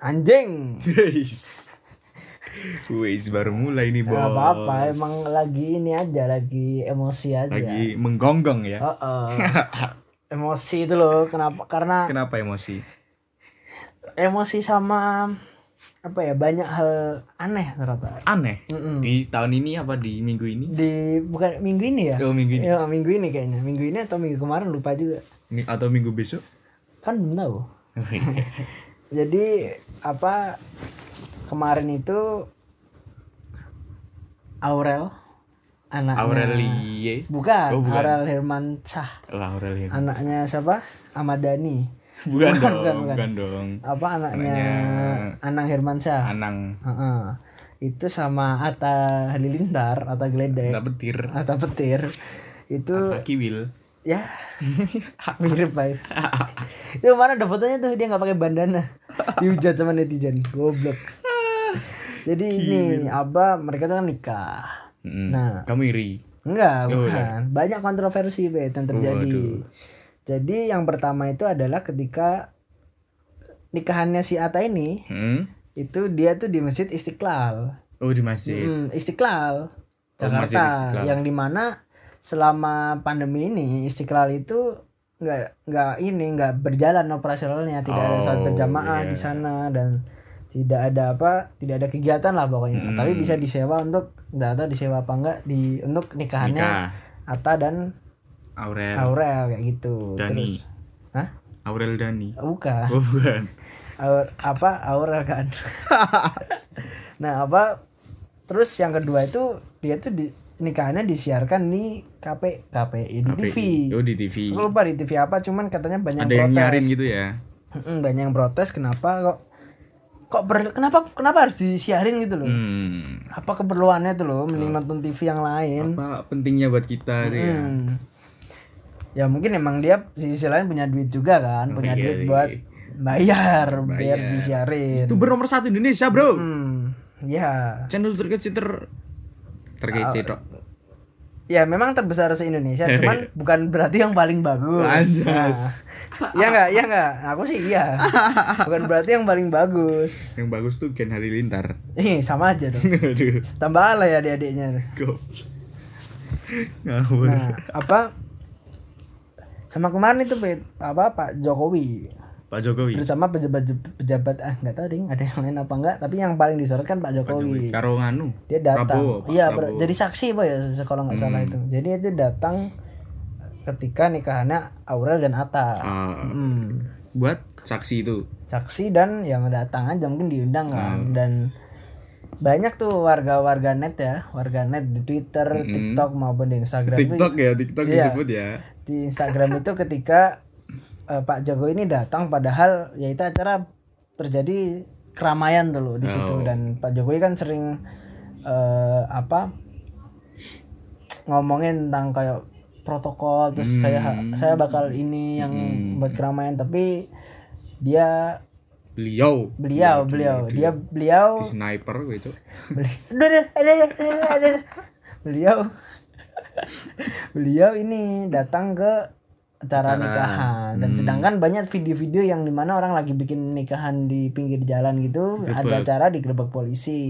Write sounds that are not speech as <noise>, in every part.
Anjing. Guys. Wis baru mulai nih, Bos. Gak apa-apa, emang lagi ini aja, lagi emosi aja. lagi menggonggong ya. Oh, oh. emosi itu loh, kenapa? Karena Kenapa emosi? emosi sama apa ya banyak hal aneh ternyata. Aneh. Mm-mm. Di tahun ini apa di minggu ini? Di bukan minggu ini ya? Oh, minggu ini. Ya, minggu ini kayaknya. Minggu ini atau minggu kemarin lupa juga. Atau minggu besok? Kan belum tahu. <laughs> <laughs> Jadi apa kemarin itu Aurel anaknya Aurelie. bukan, Oh, bukan. Aurel Hermansyah Lah Aurelie. anaknya siapa Ahmad Dhani Bukan, bukan, dong, bukan, bukan, bukan. dong. apa anaknya, Anaknya- Anang Hermansyah Anang Heeh. itu sama Atta Halilintar Atta Gledek tak petir. Atta Petir itu Apa kiwil? ya <laughs> mirip pak itu mana ada fotonya tuh dia nggak pakai bandana dihujat sama netizen goblok jadi ini apa mereka tuh kan nikah Mm. Nah. kamu iri. enggak Oh, bukan banyak kontroversi bet yang terjadi Waduh. Jadi yang pertama itu adalah ketika nikahannya si Ata ini Hmm? itu dia tuh di masjid Istiqlal Oh di masjid. Hmm, Istiqlal Oh, Masjid Jakarta Istiqlal. yang di mana selama pandemi ini Istiqlal itu nggak nggak ini nggak berjalan operasionalnya tidak ada salat Oh, berjamaah iya. di sana dan tidak ada apa tidak ada kegiatan lah pokoknya Hmm. tapi bisa disewa untuk nggak tahu disewa apa enggak di untuk nikahannya Nikah. Atta dan Aurel. Aurel kayak gitu Dani. terus Hah? Aurel Dani. bukan Oh bukan. Aur, apa Aurel kan <laughs> nah apa terus yang kedua itu dia tuh di nikahannya disiarkan di KP KPI di TV. Oh di TV. aku lupa di TV apa cuman katanya banyak Ada yang protes nyarin gitu ya. Banyak yang protes kenapa kok kok ber, kenapa kenapa harus disiarin gitu loh Hmm. apa keperluannya tuh loh mending nonton TV yang lain Apa pentingnya buat kita itu ya? Ya mungkin emang dia di sisi lain punya duit juga kan Oh, punya iya, duit iya. buat bayar biar Bayar. disiarin Itu bernomor satu Indonesia bro. Hmm, ya. Channel terkecil ter terkecil tok. Ya memang terbesar se Indonesia, cuman <laughs> bukan berarti yang paling bagus. Nah, Iya enggak? Iya enggak? Aku sih iya. Bukan berarti yang paling bagus. Yang bagus tuh Gen Halilintar. Ih, sama aja dong. <laughs> Aduh. Tambah lah ya adik-adiknya. Nah, apa sama kemarin itu apa Pak Jokowi Pak Jokowi. bersama pejabat pejabat ah nggak tahu ding ada yang lain apa enggak tapi yang paling disorot kan Pak Pak Jokowi. Jokowi Karo nganu. dia datang iya jadi saksi pak ya kalau nggak salah Hmm. itu jadi itu datang ketika nikahannya Aurel dan Atta Ah, Hmm. buat saksi itu. saksi dan yang datang aja mungkin diundang kan Hmm. dan banyak tuh warga-warga net ya warga net di Twitter, Mm-mm. TikTok maupun di Instagram TikTok ya, TikTok Iya. disebut ya. Di Instagram itu ketika eh, Pak Jokowi ini datang padahal ya itu acara terjadi keramaian tuh loh di situ Oh. dan Pak Jokowi kan sering eh, apa ngomongin tentang kayak protokol terus Hmm. saya saya bakal ini yang Hmm. buat keramaian tapi dia Beliau. beliau Waduh, beliau dia beliau di sniper gitu. beliau beliau ini datang ke acara, nikahan dan Hmm. sedangkan banyak video-video yang di mana orang lagi bikin nikahan di pinggir jalan gitu ada Digerebek. acara digerebek polisi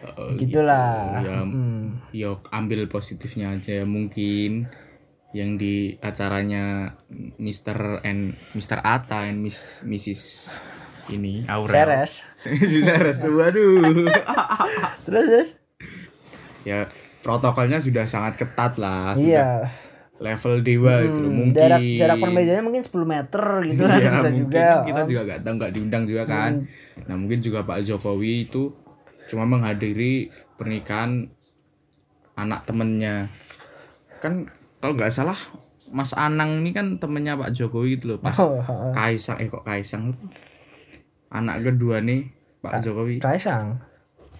Oh, gitulah gitu. Ya, Hmm. ya ambil positifnya aja mungkin yang di acaranya Mr. and Mr. Ata and Miss Mrs. ini Aurel. Seres Seres. <laughs> Waduh. <laughs> terus terus ya protokolnya sudah sangat ketat lah. Sudah iya level dewa gitu loh. Hmm, Mungkin jarak jarak permejanya mungkin 10 meter gitu kan Iya, bisa juga kan kita Oh, juga nggak tahu nggak diundang juga kan. Nah mungkin juga Pak Jokowi itu cuma menghadiri pernikahan anak temennya. Kan kalau nggak salah Mas Anang ini kan temennya Pak Jokowi gitu loh pas oh. Kaisang eh kok Kaisang anak kedua nih Pak Jokowi. Kaisang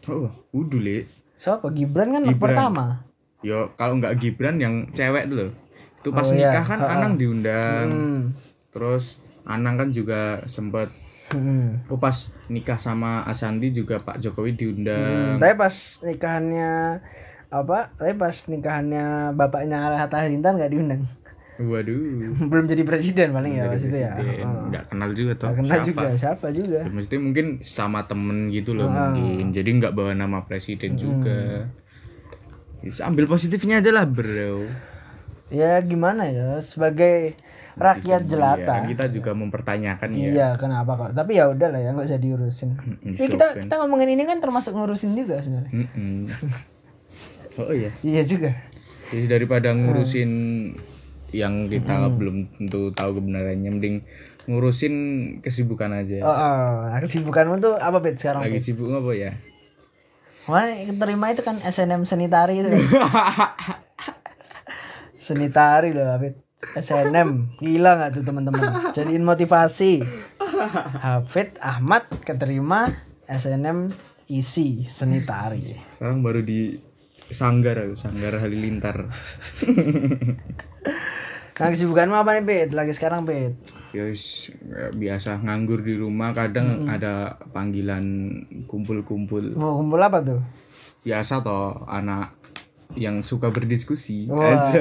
Oh, udah le. Siapa Gibran kan Gibran. pertama Yo kalau nggak Gibran yang cewek loh. Itu pas Oh, iya. nikah kan Ha-ha. Anang diundang. hmm. Terus Anang kan juga sempat Hmm. Oh pas nikah sama Asandi juga Pak Jokowi Hmm, diundang. tapi pas nikahannya apa? Tapi pas nikahannya bapaknya Hatta Halilintar nggak diundang. Waduh. belum jadi presiden paling ya Dari pas itu ya presiden. Oh. Kenal juga toh. Kenal siapa. juga siapa juga Ya, Maksudnya mungkin sama temen gitu loh Ah. mungkin. Jadi nggak bawa nama presiden Hmm. juga. Bisa ambil positifnya aja lah bro. ya gimana ya sebagai rakyat Ya, jelata kan kita juga mempertanyakan ya. iya kenapa kok tapi ya udah lah ya nggak usah diurusin Mm, ya kita disopan. kita ngomongin ini kan termasuk ngurusin juga sebenarnya Mm-mm. <laughs> Oh iya. iya juga Jadi daripada ngurusin yang Hmm. kita belum tentu tahu kebenarannya, mending ngurusin kesibukan aja. oh, oh. kesibukanmu tuh apa bet sekarang Lagi sibuk apa ya? Wah, terima itu kan SNM Senitari itu. <laughs> senitari loh, Hafid. SNM. Gila nggak tuh teman-teman? Jadiin motivasi. Hafid Ahmad keterima SNM isi Senitari. Sekarang baru di Sanggar, Sanggar Halilintar. <laughs> Nah, kesibukanmu apa nih, Bet? Lagi sekarang, Bet? Ya wis, kayak biasa nganggur di rumah kadang ada panggilan kumpul-kumpul. Mau kumpul apa tuh? Biasa toh anak yang suka berdiskusi. Wah. Aja.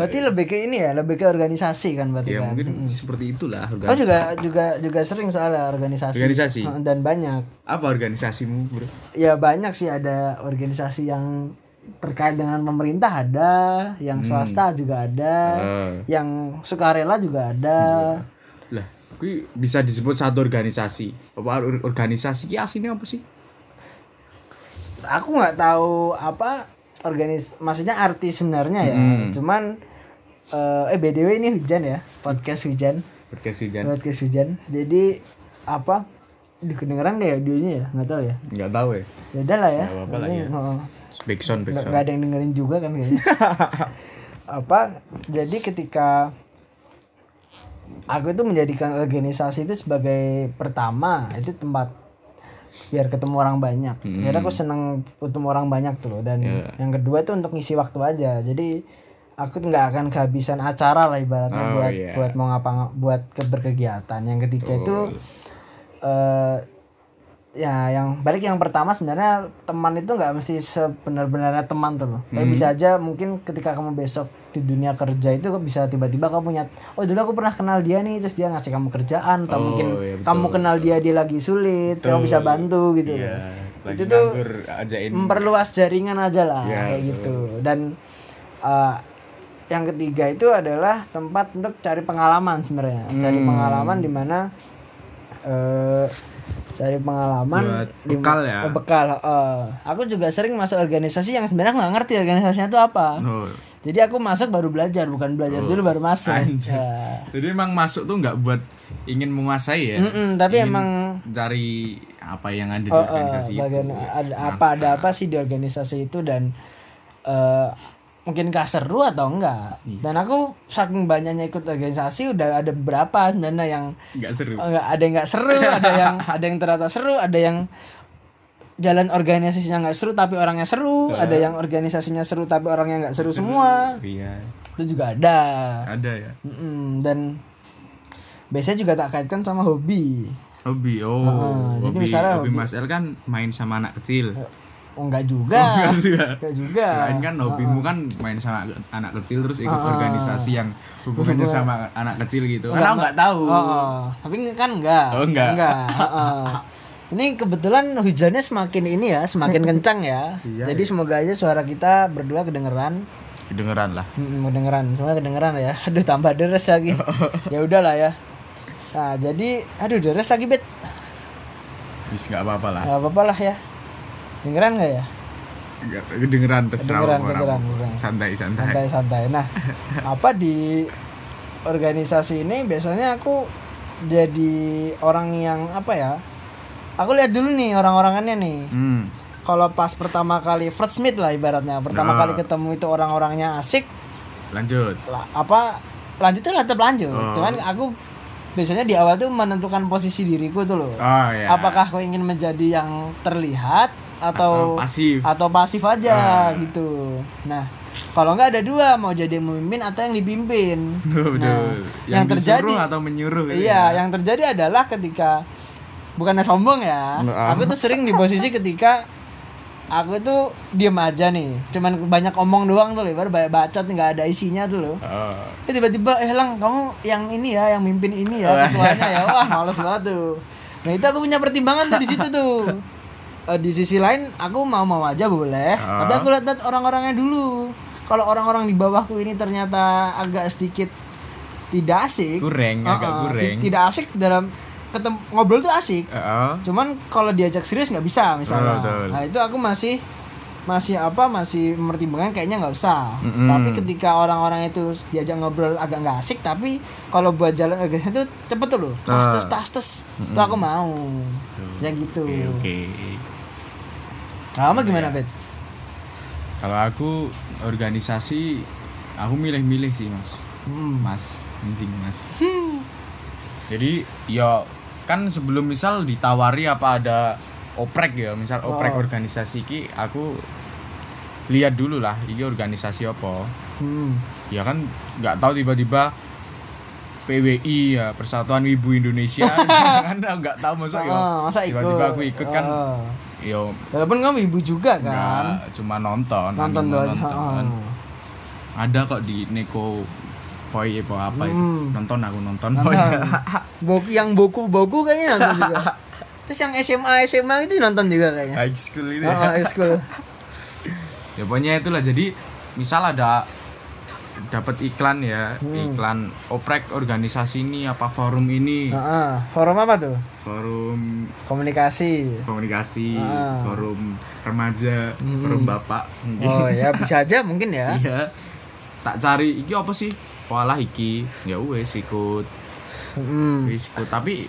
Berarti lebih ke ini ya, lebih ke organisasi kan berarti Ya kan? mungkin seperti itulah Oh organisasi. juga juga juga sering soalnya organisasi. Organisasi? Heeh, Dan banyak. Apa organisasimu, Bro? Ya banyak sih ada organisasi yang terkait dengan pemerintah ada, yang swasta juga ada, Eh, yang sukarela juga ada. lah, kui bisa disebut satu organisasi. Apa or- organisasi ki aslinya apa sih? Aku nggak tahu apa organis, maksudnya arti sebenarnya ya. Hmm. Cuman eh, eh btw ini hujan ya, podcast hujan, Podcast hujan. podcast hujan. Jadi apa? Kedengeran nggak ya audionya ya? Nggak tahu ya. Nggak tahu ya. Ya udah lah ya. Nggak apa-apa lah ya. Heeh. Backsound, nggak backsound. nggak ada yang dengerin juga kan kayaknya <laughs> apa jadi ketika aku itu menjadikan organisasi itu sebagai pertama itu tempat biar ketemu orang banyak jadi aku seneng ketemu orang banyak tuh loh dan Iya. yang kedua itu untuk ngisi waktu aja jadi aku nggak akan kehabisan acara lah ibaratnya Oh, buat iya. buat mau ngapa buat ke berkegiatan yang ketiga itu eh ya yang balik yang pertama sebenarnya teman itu nggak mesti sebenar-benarnya teman tuh loh. Tapi bisa aja mungkin ketika kamu besok di dunia kerja itu kok bisa tiba-tiba kamu punya oh dulu aku pernah kenal dia nih terus dia ngasih kamu kerjaan atau Oh, mungkin iya, betul, kamu kenal dia dia lagi sulit kamu bisa bantu gitu Iya. Lagi Itu tuh ajain. memperluas jaringan aja lah Iya, kayak gitu dan eh, yang ketiga itu adalah tempat untuk cari pengalaman sebenarnya cari Hmm. pengalaman di mana eh cari pengalaman Buat di- bekal ya. eh, bekal eh. aku juga sering masuk organisasi yang sebenarnya nggak ngerti organisasinya itu apa Oh. jadi aku masuk baru belajar bukan belajar dulu baru masuk anjir. Ya. Jadi emang masuk tuh nggak buat ingin menguasai ya. Mm-mm, tapi Ingin emang cari apa yang ada di Oh, eh, organisasi bagian itu. ada apa ada apa sih di organisasi itu dan eh mungkinkah seru atau enggak Iya. dan aku saking banyaknya ikut organisasi udah ada beberapa sebenarnya yang Nggak seru. enggak ada yang nggak seru <laughs> ada yang ada yang ternyata seru ada yang jalan organisasinya nggak seru tapi orangnya seru ada yang organisasinya seru tapi orangnya nggak seru semua Iya. itu juga ada Ada ya. Mm-mm, dan biasanya juga tak kaitkan sama hobi Hobi. Oh. Jadi hobi, misalnya hobi hobi- Mas El kan main sama anak kecil. Oh enggak juga Enggak juga. enggak juga Kirain kan hobimu kan main sama anak kecil terus ikut organisasi yang hubungannya sama anak kecil gitu. Kan aku nggak tahu. Oh, oh. tapi kan enggak. Oh, enggak. Heeh. Ini kebetulan hujannya semakin ini ya, semakin kencang ya. <laughs> Iya, Jadi semoga aja suara kita berdua kedengeran. Kedengeran lah. Hmm, kedengeran, semua kedengeran ya. <laughs> Aduh, tambah deres lagi. <laughs> ya udahlah ya. Nah, jadi aduh deres lagi, Bet. Bis nggak apa-apa lah. Enggak apa-apa lah ya. Dengeran enggak ya? Nggak- Kedengeran terserah Kedengeran, orang. kedengeran, kedengeran. Santai santai. santai-santai. Nah, <laughs> apa di organisasi ini biasanya aku jadi orang yang apa ya? Aku lihat dulu nih orang-orangannya nih. Hmm. Kalau pas pertama kali first meet lah ibaratnya, pertama Nah. kali ketemu itu orang-orangnya asik, Lanjut. lah, apa lanjutnya tetap lanjut. Oh. Cuman aku biasanya di awal tuh menentukan posisi diriku tuh loh. Oh ya. Apakah aku ingin menjadi yang terlihat atau Atau pasif. atau pasif aja Ah. gitu. Nah, kalau nggak ada dua mau jadi yang memimpin atau yang dipimpin. <laughs> Nah, yang, yang terjadi atau menyuruh gitu iya, ya. yang terjadi adalah ketika bukannya sombong ya. Ah. Aku tuh sering di posisi ketika aku tuh diem aja nih cuman banyak omong doang tuh lebar banyak bacot nggak ada isinya tuh loh Oh. Eh, tiba-tiba eh lang kamu yang ini ya yang mimpin ini ya <laughs> ketuanya ya wah males banget tuh nah itu aku punya pertimbangan tuh di situ tuh Eh, di sisi lain aku mau mau aja boleh Ah. tapi aku lihat orang-orangnya dulu kalau orang-orang di bawahku ini ternyata agak sedikit tidak asik Kurang, agak Uh-uh, kurang. ti- tidak asik dalam ketemu ngobrol tuh asik Heeh. cuman kalau diajak serius nggak bisa misalnya betul. nah itu aku masih masih apa masih mempertimbangkan kayaknya nggak usah Mm-mm. tapi ketika orang-orang itu diajak ngobrol agak nggak asik tapi kalau buat jalan agak itu cepet tuh loh tas Ah. tas tes itu aku mau ya gitu Oke, oke. Kamu gimana bet Kalau aku organisasi aku milih-milih sih, Mas. hmm. Mas, anjing, Mas. Jadi, ya kan sebelum misal ditawari apa ada oprek ya, misal oprek Oh. organisasi ki aku lihat dulu lah ini organisasi apa. Hmm. Ya kan nggak tahu tiba-tiba PWI ya Persatuan Wibu Indonesia <laughs> kan nggak tahu masa ya Oh, masa ikut tiba-tiba aku ikut kan Oh. Yo walaupun kamu ibu juga kan nggak cuma nonton nonton doang nonton. Oh. ada kok di Neko Poi apa apa itu Hmm. nonton aku nonton Nonton. <laughs> Boku yang boku boku kayaknya nonton juga. <laughs> Terus yang SMA SMA itu nonton juga kayaknya. high school itu Oh, high school. <laughs> ya pokoknya itulah jadi misal ada dapat iklan ya Hmm. iklan oprek organisasi ini apa forum ini Heeh. Forum apa tuh? forum Komunikasi. komunikasi Ah. forum remaja Hmm. forum bapak mungkin Oh ya bisa aja mungkin ya. <laughs> iya tak cari iki apa sih walah iki ya wes ikut Hmm. wes ikut tapi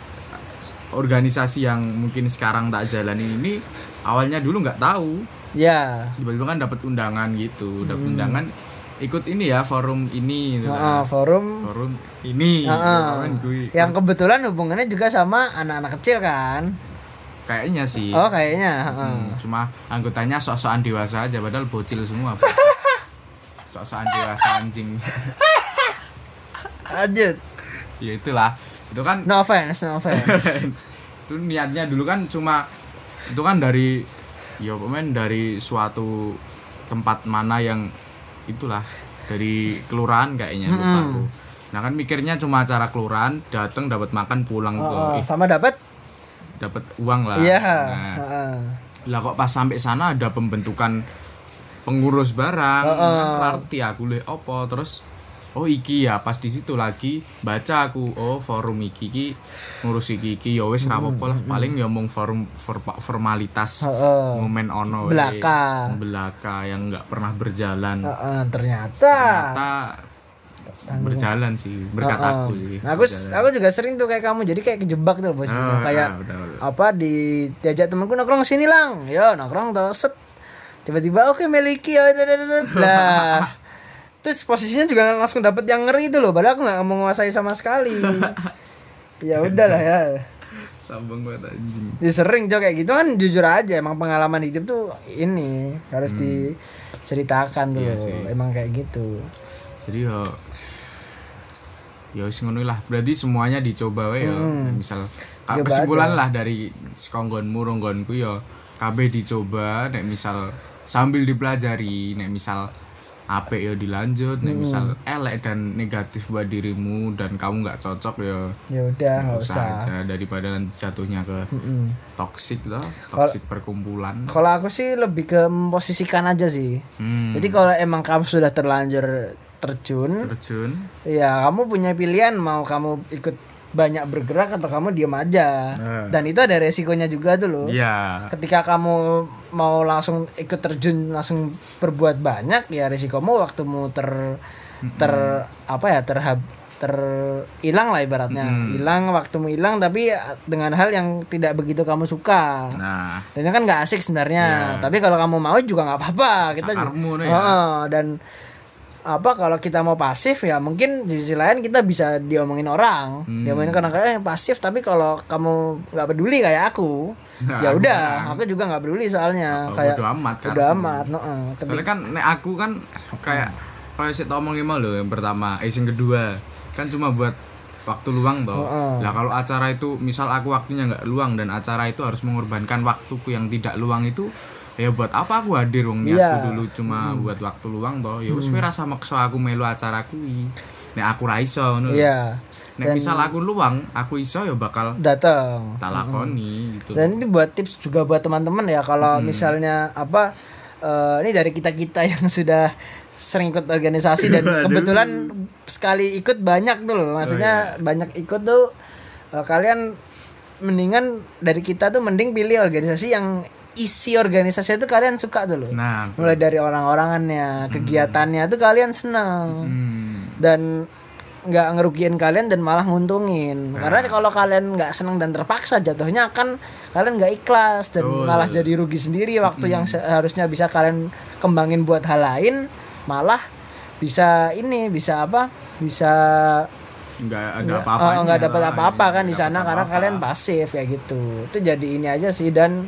organisasi yang mungkin sekarang tak jalanin ini awalnya dulu nggak tahu Ya. tiba-tiba kan dapat undangan gitu dapat undangan ikut ini ya forum ini gitu kan. forum forum ini kan, gue- yang kebetulan hubungannya juga sama anak-anak kecil kan. kayaknya sih Oh kayaknya. Hmm, cuma anggotanya sok-sokan dewasa aja padahal bocil semua <laughs> sok-sokan dewasa anjing <laughs> Lanjut. ya itulah itu kan No offense, no offense. <laughs> itu niatnya dulu kan cuma itu kan dari ya pemain dari suatu tempat mana yang itulah dari kelurahan kayaknya lupa Mm-mm. aku. Nah kan mikirnya cuma acara kelurahan datang dapat makan pulang Oh, oh, eh, sama dapat? dapat uang lah. Iya. Nah, heeh. lah kok pas sampai sana ada pembentukan pengurus barang Oh, kan arti aku le opo terus oh iki ya pas di situ lagi baca aku oh forum iki iki ngurus iki iki ya wis ra apa-apa lah paling ya mung forum for- formalitas Heeh. momen ono we. Belaka. belaka yang nggak pernah berjalan Heeh, ternyata. ternyata berjalan sih berkat Heeh. aku sih Nah, aku berjalan. aku juga sering tuh kayak kamu. Jadi kayak kejebak tuh Ah, posisinya. kayak ah, betul. apa di diajak temanku nongkrong sini lang. Yo, nongkrong tuh set. Tiba-tiba oke miliki ya <laughs> lah. Terus posisinya juga langsung dapet yang ngeri itu loh. Padahal aku nggak mau menguasai sama sekali. <laughs> ya udahlah ya. sambung banget anjing Ya, sering jo kayak gitu kan jujur aja emang pengalaman hidup tuh ini harus diceritakan tuh Hmm. Iya sih. emang kayak gitu jadi ya ya wis ngono lah berarti semuanya dicoba wae ya Hmm. misal Coba kesimpulan aja. lah dari konggonmu ronggonku ya kabeh dicoba nek misal sambil dipelajari nek misal apik ya dilanjut Hmm. misal elek dan negatif buat dirimu dan kamu nggak cocok ya ya udah nggak usah usah. aja. Daripada nanti jatuhnya ke Mm-mm. toxic lah toxic perkumpulan. kalau aku sih lebih ke memposisikan aja sih. Hmm, jadi kalau emang kamu sudah terlanjur terjun terjun. ya kamu punya pilihan mau kamu ikut banyak bergerak atau kamu diam aja. Nah. dan itu ada resikonya juga tuh loh. Iya. Ketika kamu mau langsung ikut terjun langsung berbuat banyak ya risikomu waktumu ter ter apa ya terhab ter hilang lah ibaratnya. Hilang waktumu hilang tapi dengan hal yang tidak begitu kamu suka. Nah. Dan kan nggak asik sebenarnya. Tapi kalau kamu mau juga nggak apa-apa. Kita juga- Sakarmu ya. Heeh, dan apa kalau kita mau pasif ya mungkin di sisi lain kita bisa diomongin orang. Hmm. diomongin karena kayak pasif tapi kalau kamu nggak peduli kayak aku Nah, ya aku udah kan. aku juga nggak peduli soalnya Oh, kayak bodo amat kan. udah amat heeh. Ketika- Soalnya kan nek aku kan kayak kayak sih omongin mau loh yang pertama, eh yang kedua kan cuma buat waktu luang toh. Heeh. Lah kalau acara itu misal aku waktunya nggak luang dan acara itu harus mengorbankan waktuku yang tidak luang itu ya buat apa aku hadir wong Iya. niatku dulu cuma buat waktu luang toh ya wis kowe rasa maksa aku melu acara kuwi nek aku ra iso ngono iya nek misal aku luang aku iso ya bakal datang tak lakoni gitu dan ini buat tips juga buat teman-teman ya kalau misalnya apa eh, ini dari kita kita <laughs> yang sudah sering ikut organisasi dan <laughs> kebetulan sekali ikut banyak tuh loh. Maksudnya banyak ikut tuh eh, kalian mendingan dari kita tuh mending pilih organisasi yang isi organisasi itu kalian suka tuh loh. Nah mulai dari orang-orangannya kegiatannya tuh kalian senang hmm, dan nggak ngerugiin kalian dan malah nguntungin karena kalau kalian nggak senang dan terpaksa jatuhnya akan kalian nggak ikhlas dan Betul. malah jadi rugi sendiri waktu yang seharusnya bisa kalian kembangin buat hal lain malah bisa ini bisa apa bisa nggak ada nggak apa-apanya oh, nggak dapat apa-apa iya, kan di sana karena apa-apa. kalian pasif kayak gitu itu jadi ini aja sih dan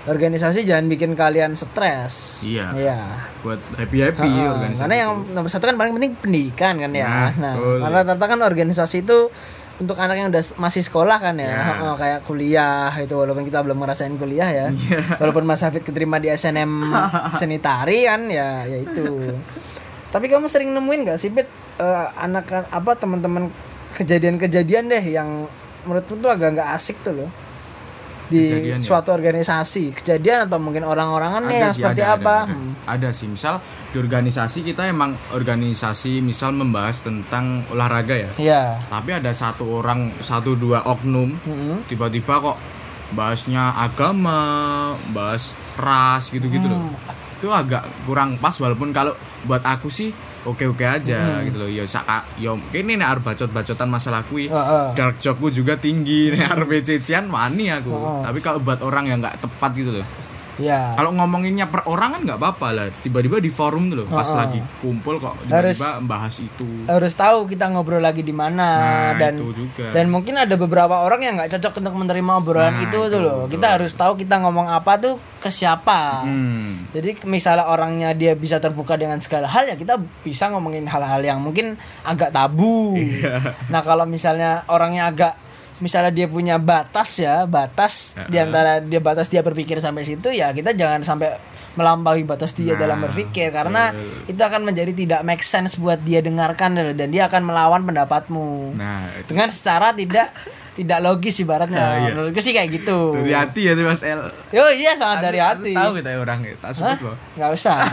organisasi jangan bikin kalian stres Iya. iya buat happy happy Heeh, organisasi karena yang nomor satu kan paling penting pendidikan kan ya. Nah, Nah, karena rata kan organisasi itu untuk anak yang udah masih sekolah kan ya, Ya. Heeh, kayak kuliah itu walaupun kita belum ngerasain kuliah ya. Iya. Walaupun Mas Hafid keterima di SNM <laughs> seni tari kan ya, ya itu. Tapi kamu sering nemuin gak sih Pit eh, anak apa teman-teman kejadian-kejadian deh yang menurutmu tuh agak nggak asik tuh loh di Kejadian ya? suatu organisasi kejadian atau mungkin orang-orangannya yang sih, seperti ada, apa ada, ada. Hmm. Ada sih misal di organisasi kita emang organisasi misal membahas tentang olahraga ya Iya. tapi ada satu orang satu dua oknum Mm-mm. tiba-tiba kok bahasnya agama bahas ras gitu-gitu loh Hmm. Itu agak kurang pas walaupun kalau buat aku sih oke-oke aja Hmm. gitu loh ya saka yo kene nek arep bacot-bacotan masalah kui Heeh. dark joke juga tinggi nek arep cecian wani aku Oh. tapi kalau buat orang yang nggak tepat gitu loh Iya. kalau ngomonginnya per orang kan nggak apa-apa lah tiba-tiba di forum tuh loh pas Oh, oh. lagi kumpul kok tiba-tiba bahas itu harus tahu kita ngobrol lagi di mana nah dan itu juga dan mungkin ada beberapa orang yang nggak cocok untuk menerima obrolan Nah, itu itu, tuh loh. betul. Kita harus tahu kita ngomong apa tuh ke siapa. hmm. Jadi misalnya orangnya dia bisa terbuka dengan segala hal ya kita bisa ngomongin hal-hal yang mungkin agak tabu. Iya. Nah kalau misalnya orangnya agak misalnya dia punya batas ya batas di antara dia batas dia berpikir sampai situ ya kita jangan sampai melampaui batas dia Nah, dalam berpikir. Karena itu akan menjadi tidak make sense buat dia dengarkan dan dia akan melawan pendapatmu. Nah itu. Dengan secara tidak <laughs> tidak logis ibaratnya. Ah, iya. menurutku sih kayak gitu. Dari hati ya tuh mas El. Yo iya sangat dari hati. tahu kita orang tak sebut loh. Nggak usah. <laughs>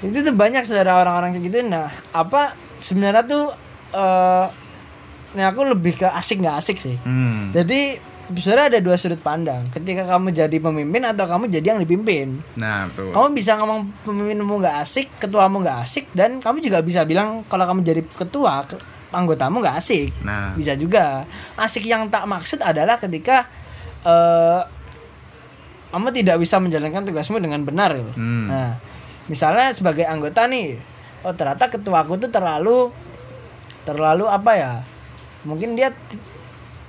Itu tuh banyak saudara orang-orang kayak gitu. Nah apa sebenarnya tuh eh ini aku lebih ke asik nggak asik sih. Hmm. jadi sebenarnya ada dua sudut pandang. Ketika kamu jadi pemimpin atau kamu jadi yang dipimpin. Nah tuh kamu bisa ngomong pemimpinmu nggak asik ketuamu nggak asik dan kamu juga bisa bilang kalau kamu jadi ketua ke- anggotamu nggak asik. Nah. Bisa juga. Asik yang tak maksud adalah ketika eh kamu tidak bisa menjalankan tugasmu dengan benar gitu. Hmm. nah misalnya sebagai anggota nih oh ternyata ketuaku tuh terlalu terlalu apa ya mungkin dia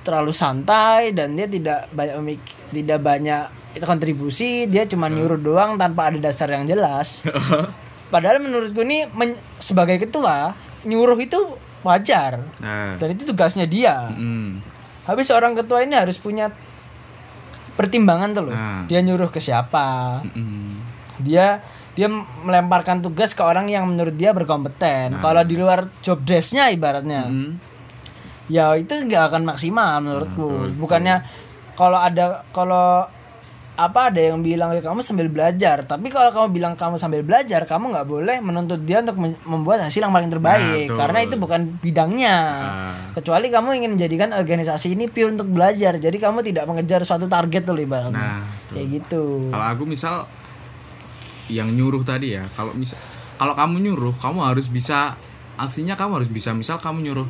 terlalu santai dan dia tidak banyak memik- tidak banyak itu kontribusi dia cuma nyuruh doang tanpa ada dasar yang jelas. <laughs> Padahal menurutku ini men- sebagai ketua nyuruh itu wajar. Nah. Dan itu tugasnya dia. Hmm. habis seorang ketua ini harus punya pertimbangan tuh loh. Nah. dia nyuruh ke siapa? Hmm. dia dia melemparkan tugas ke orang yang menurut dia berkompeten. Kalau di luar job desknya ibaratnya Hmm. Ya itu nggak akan maksimal menurutku. Bukannya kalau ada kalau apa ada yang bilang kamu sambil belajar. Tapi kalau kamu bilang kamu sambil belajar kamu nggak boleh menuntut dia untuk membuat hasil yang paling terbaik. Nah, betul. karena itu bukan bidangnya. Ah. kecuali kamu ingin menjadikan organisasi ini pure untuk belajar. Jadi kamu tidak mengejar suatu target tuh ibaratnya nah kayak gitu. Kalau aku misal yang nyuruh tadi ya kalau misal kalau kamu nyuruh kamu harus bisa aslinya kamu harus bisa. Misal kamu nyuruh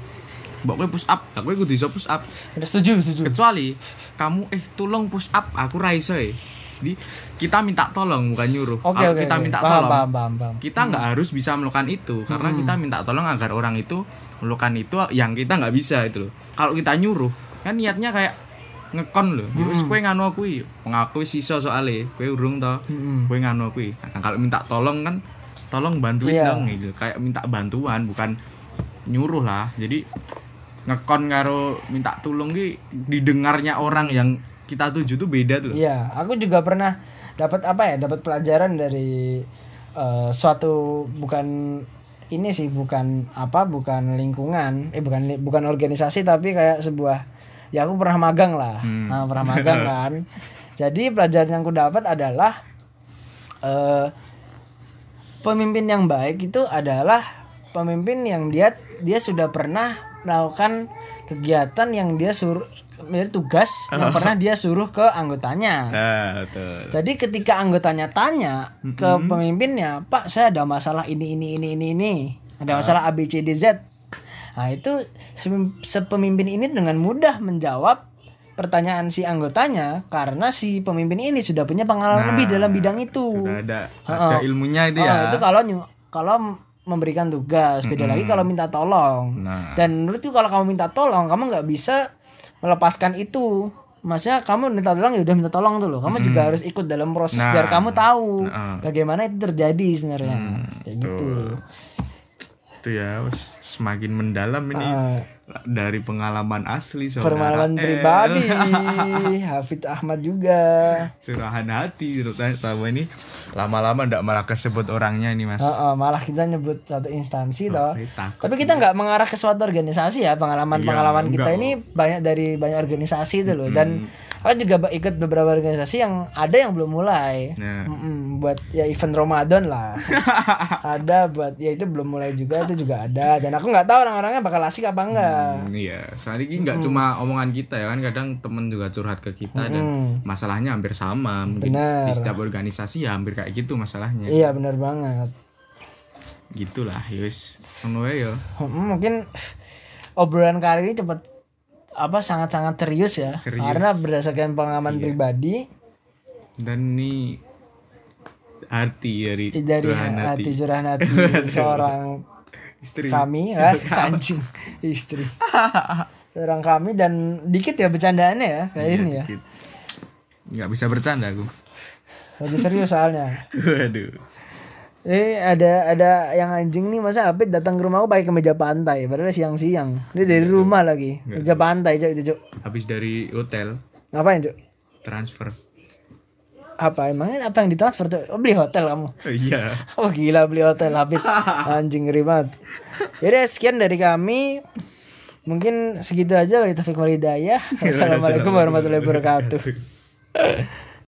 mbok kowe push up aku kudu iso push up Udah setuju setuju kecuali kamu eh tolong push up aku ra iso eh. Jadi kita minta tolong bukan nyuruh. Kalau oke kita oke. minta paham, tolong, paham paham paham kita nggak harus bisa melakukan itu karena kita minta tolong agar orang itu melakukan itu yang kita nggak bisa itu loh. Kalau kita nyuruh kan niatnya kayak ngekon loh. Jadi wis kowe nganu aku mengaku sisa soalnya kowe urung toh. Mm-mm. Kowe nganu aku. Nah, kalau minta tolong kan tolong bantuin Iya. dong gitu. Kayak minta bantuan bukan nyuruh lah. Jadi ngekon karo minta tolong ki didengarnya orang yang kita tuju tuh beda tuh. Iya, aku juga pernah dapat apa ya? Dapat pelajaran dari eh, suatu bukan ini sih bukan apa bukan lingkungan eh bukan bukan organisasi tapi kayak sebuah ya aku pernah magang lah Nah, pernah magang <laughs> kan jadi pelajaran yang aku dapat adalah eh pemimpin yang baik itu adalah pemimpin yang dia dia sudah pernah melakukan kegiatan yang dia suruh tugas yang pernah dia suruh ke anggotanya Nah, betul. jadi ketika anggotanya tanya ke pemimpinnya, Pak, saya ada masalah ini ini ini ini ini, ada masalah A B C D Z. Nah itu sepem- sepemimpin ini dengan mudah menjawab pertanyaan si anggotanya karena si pemimpin ini sudah punya pengalaman lebih dalam bidang itu. Sudah ada ada ilmunya itu Oh, ya. itu kalau kalau memberikan tugas, beda lagi kalau minta tolong. Nah. Dan menurutku kalau kamu minta tolong, kamu nggak bisa melepaskan itu. Maksudnya kamu minta tolong ya udah minta tolong tuh loh. Kamu juga harus ikut dalam proses Nah. biar kamu tahu Nah. bagaimana itu terjadi sebenarnya. Kayak gitu. Itu ya semakin mendalam ini Ah. Dari pengalaman asli saudara. Pengalaman Eh, <laughs> pribadi Hafid Ahmad juga. Curahan hati terutama ini lama-lama ndak malah kesebut orangnya ini Mas. Heeh, malah kita nyebut satu instansi toh. Eh. Tapi kita nggak mengarah ke suatu organisasi ya pengalaman-pengalaman Iya, kita enggak. ini banyak dari banyak organisasi itu loh dan aku juga ikut beberapa organisasi yang ada yang belum mulai Nah. Mm-mm, buat ya event Ramadan lah <laughs> ada buat ya itu belum mulai juga itu juga ada dan aku nggak tahu orang-orangnya bakal asik apa enggak Hmm, iya, soalnya ini nggak cuma omongan kita ya kan kadang temen juga curhat ke kita dan masalahnya hampir sama. Mungkin Benar. di setiap organisasi ya hampir kayak gitu masalahnya. iya benar banget Gitulah, yus. Wae ya. Mm, mungkin obrolan kali ini cepet apa sangat-sangat serius ya Serius. karena berdasarkan pengalaman pribadi Dan ini arti dari, dari curahan hati hati curahan hati <laughs> seorang istri. kami <laughs> ya anjing <laughs> istri seorang kami dan dikit ya bercandaannya ya kayak Iya, ini ya dikit. Nggak bisa bercanda aku. lagi serius soalnya Waduh. Eh ada ada yang anjing nih masa Apit datang ke rumahku pakai kemeja pantai? Padahal siang-siang. Dia dari rumah lagi. Kemeja pantai cok itu cok Habis dari hotel ngapain cok transfer. apa emangnya apa yang ditransfer cok oh, beli hotel kamu? Iya. <laughs> Oh gila beli hotel Apit. <laughs> Anjing ngeri banget. Yaudah sekian dari kami. Mungkin segitu aja Wa taufiq wal hidayah. Wassalamualaikum warahmatullahi wabarakatuh <laughs>